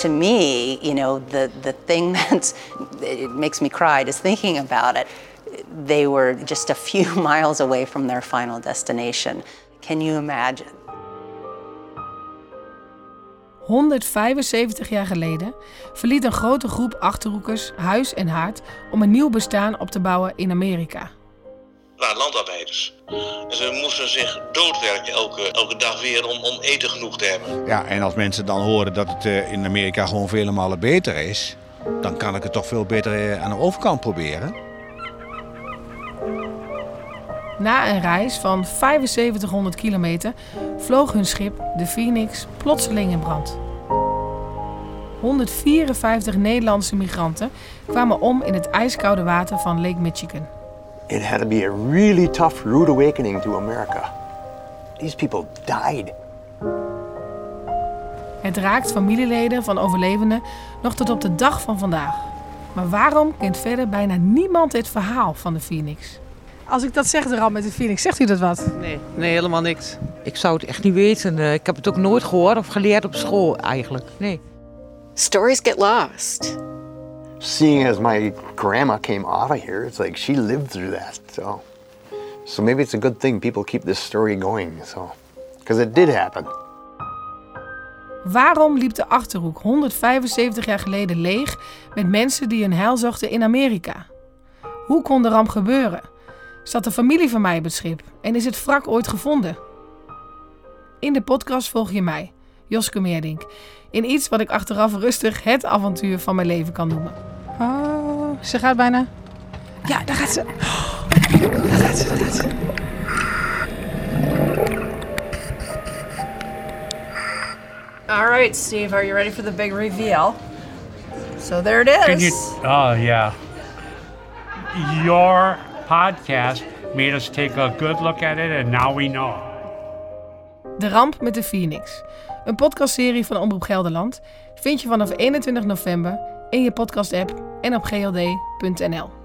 To me, you know, the, the thing that makes me cry is thinking about it, they were just a few miles away from their final destination. Can you imagine? 175 jaar geleden verliet een grote groep achterhoekers huis en haard om een nieuw bestaan op te bouwen in Amerika. Waren landarbeiders. En ze moesten zich doodwerken elke, elke dag weer om, om eten genoeg te hebben. Ja, en als mensen dan horen dat het eh, in Amerika gewoon vele malen beter is, dan kan ik het toch veel beter eh, aan de overkant proberen. Na een reis van 7500 kilometer vloog hun schip, de Phoenix, plotseling in brand. 154 Nederlandse migranten kwamen om in het ijskoude water van Lake Michigan. It had to be a really tough, rude awakening to America. These people died. Het raakt familieleden van overlevenden nog tot op de dag van vandaag. Maar waarom kent verder bijna niemand het verhaal van de Phoenix? Als ik dat zeg, de ramp met de Phoenix, zegt u dat wat? Nee, nee, helemaal niks. Ik zou het echt niet weten. Eh, Ik heb het ook nooit gehoord of geleerd op school eigenlijk. Nee. Stories get lost. Seeing as my grandma came out of here, it's like she lived through that. So, so maybe it's a good thing people keep this story going. So, because it did happen. Waarom liep de Achterhoek 175 jaar geleden leeg met mensen die hun heil zochten in Amerika? Hoe kon de ramp gebeuren? Zat de familie van mij op het schip en is het wrak ooit gevonden? In de podcast volg je mij, Joske Meerdink, in iets wat ik achteraf rustig het avontuur van mijn leven kan noemen. Ze gaat bijna. Ja, daar gaat ze. Daar gaat ze, daar gaat ze. All right, Steve, are you ready for the big reveal? So there it is. Can you? Oh yeah. Your podcast made us take a good look at it, and now we know. De ramp met de Phoenix. Een podcastserie van Omroep Gelderland vind je vanaf 21 november in je podcast-app en op gld.nl.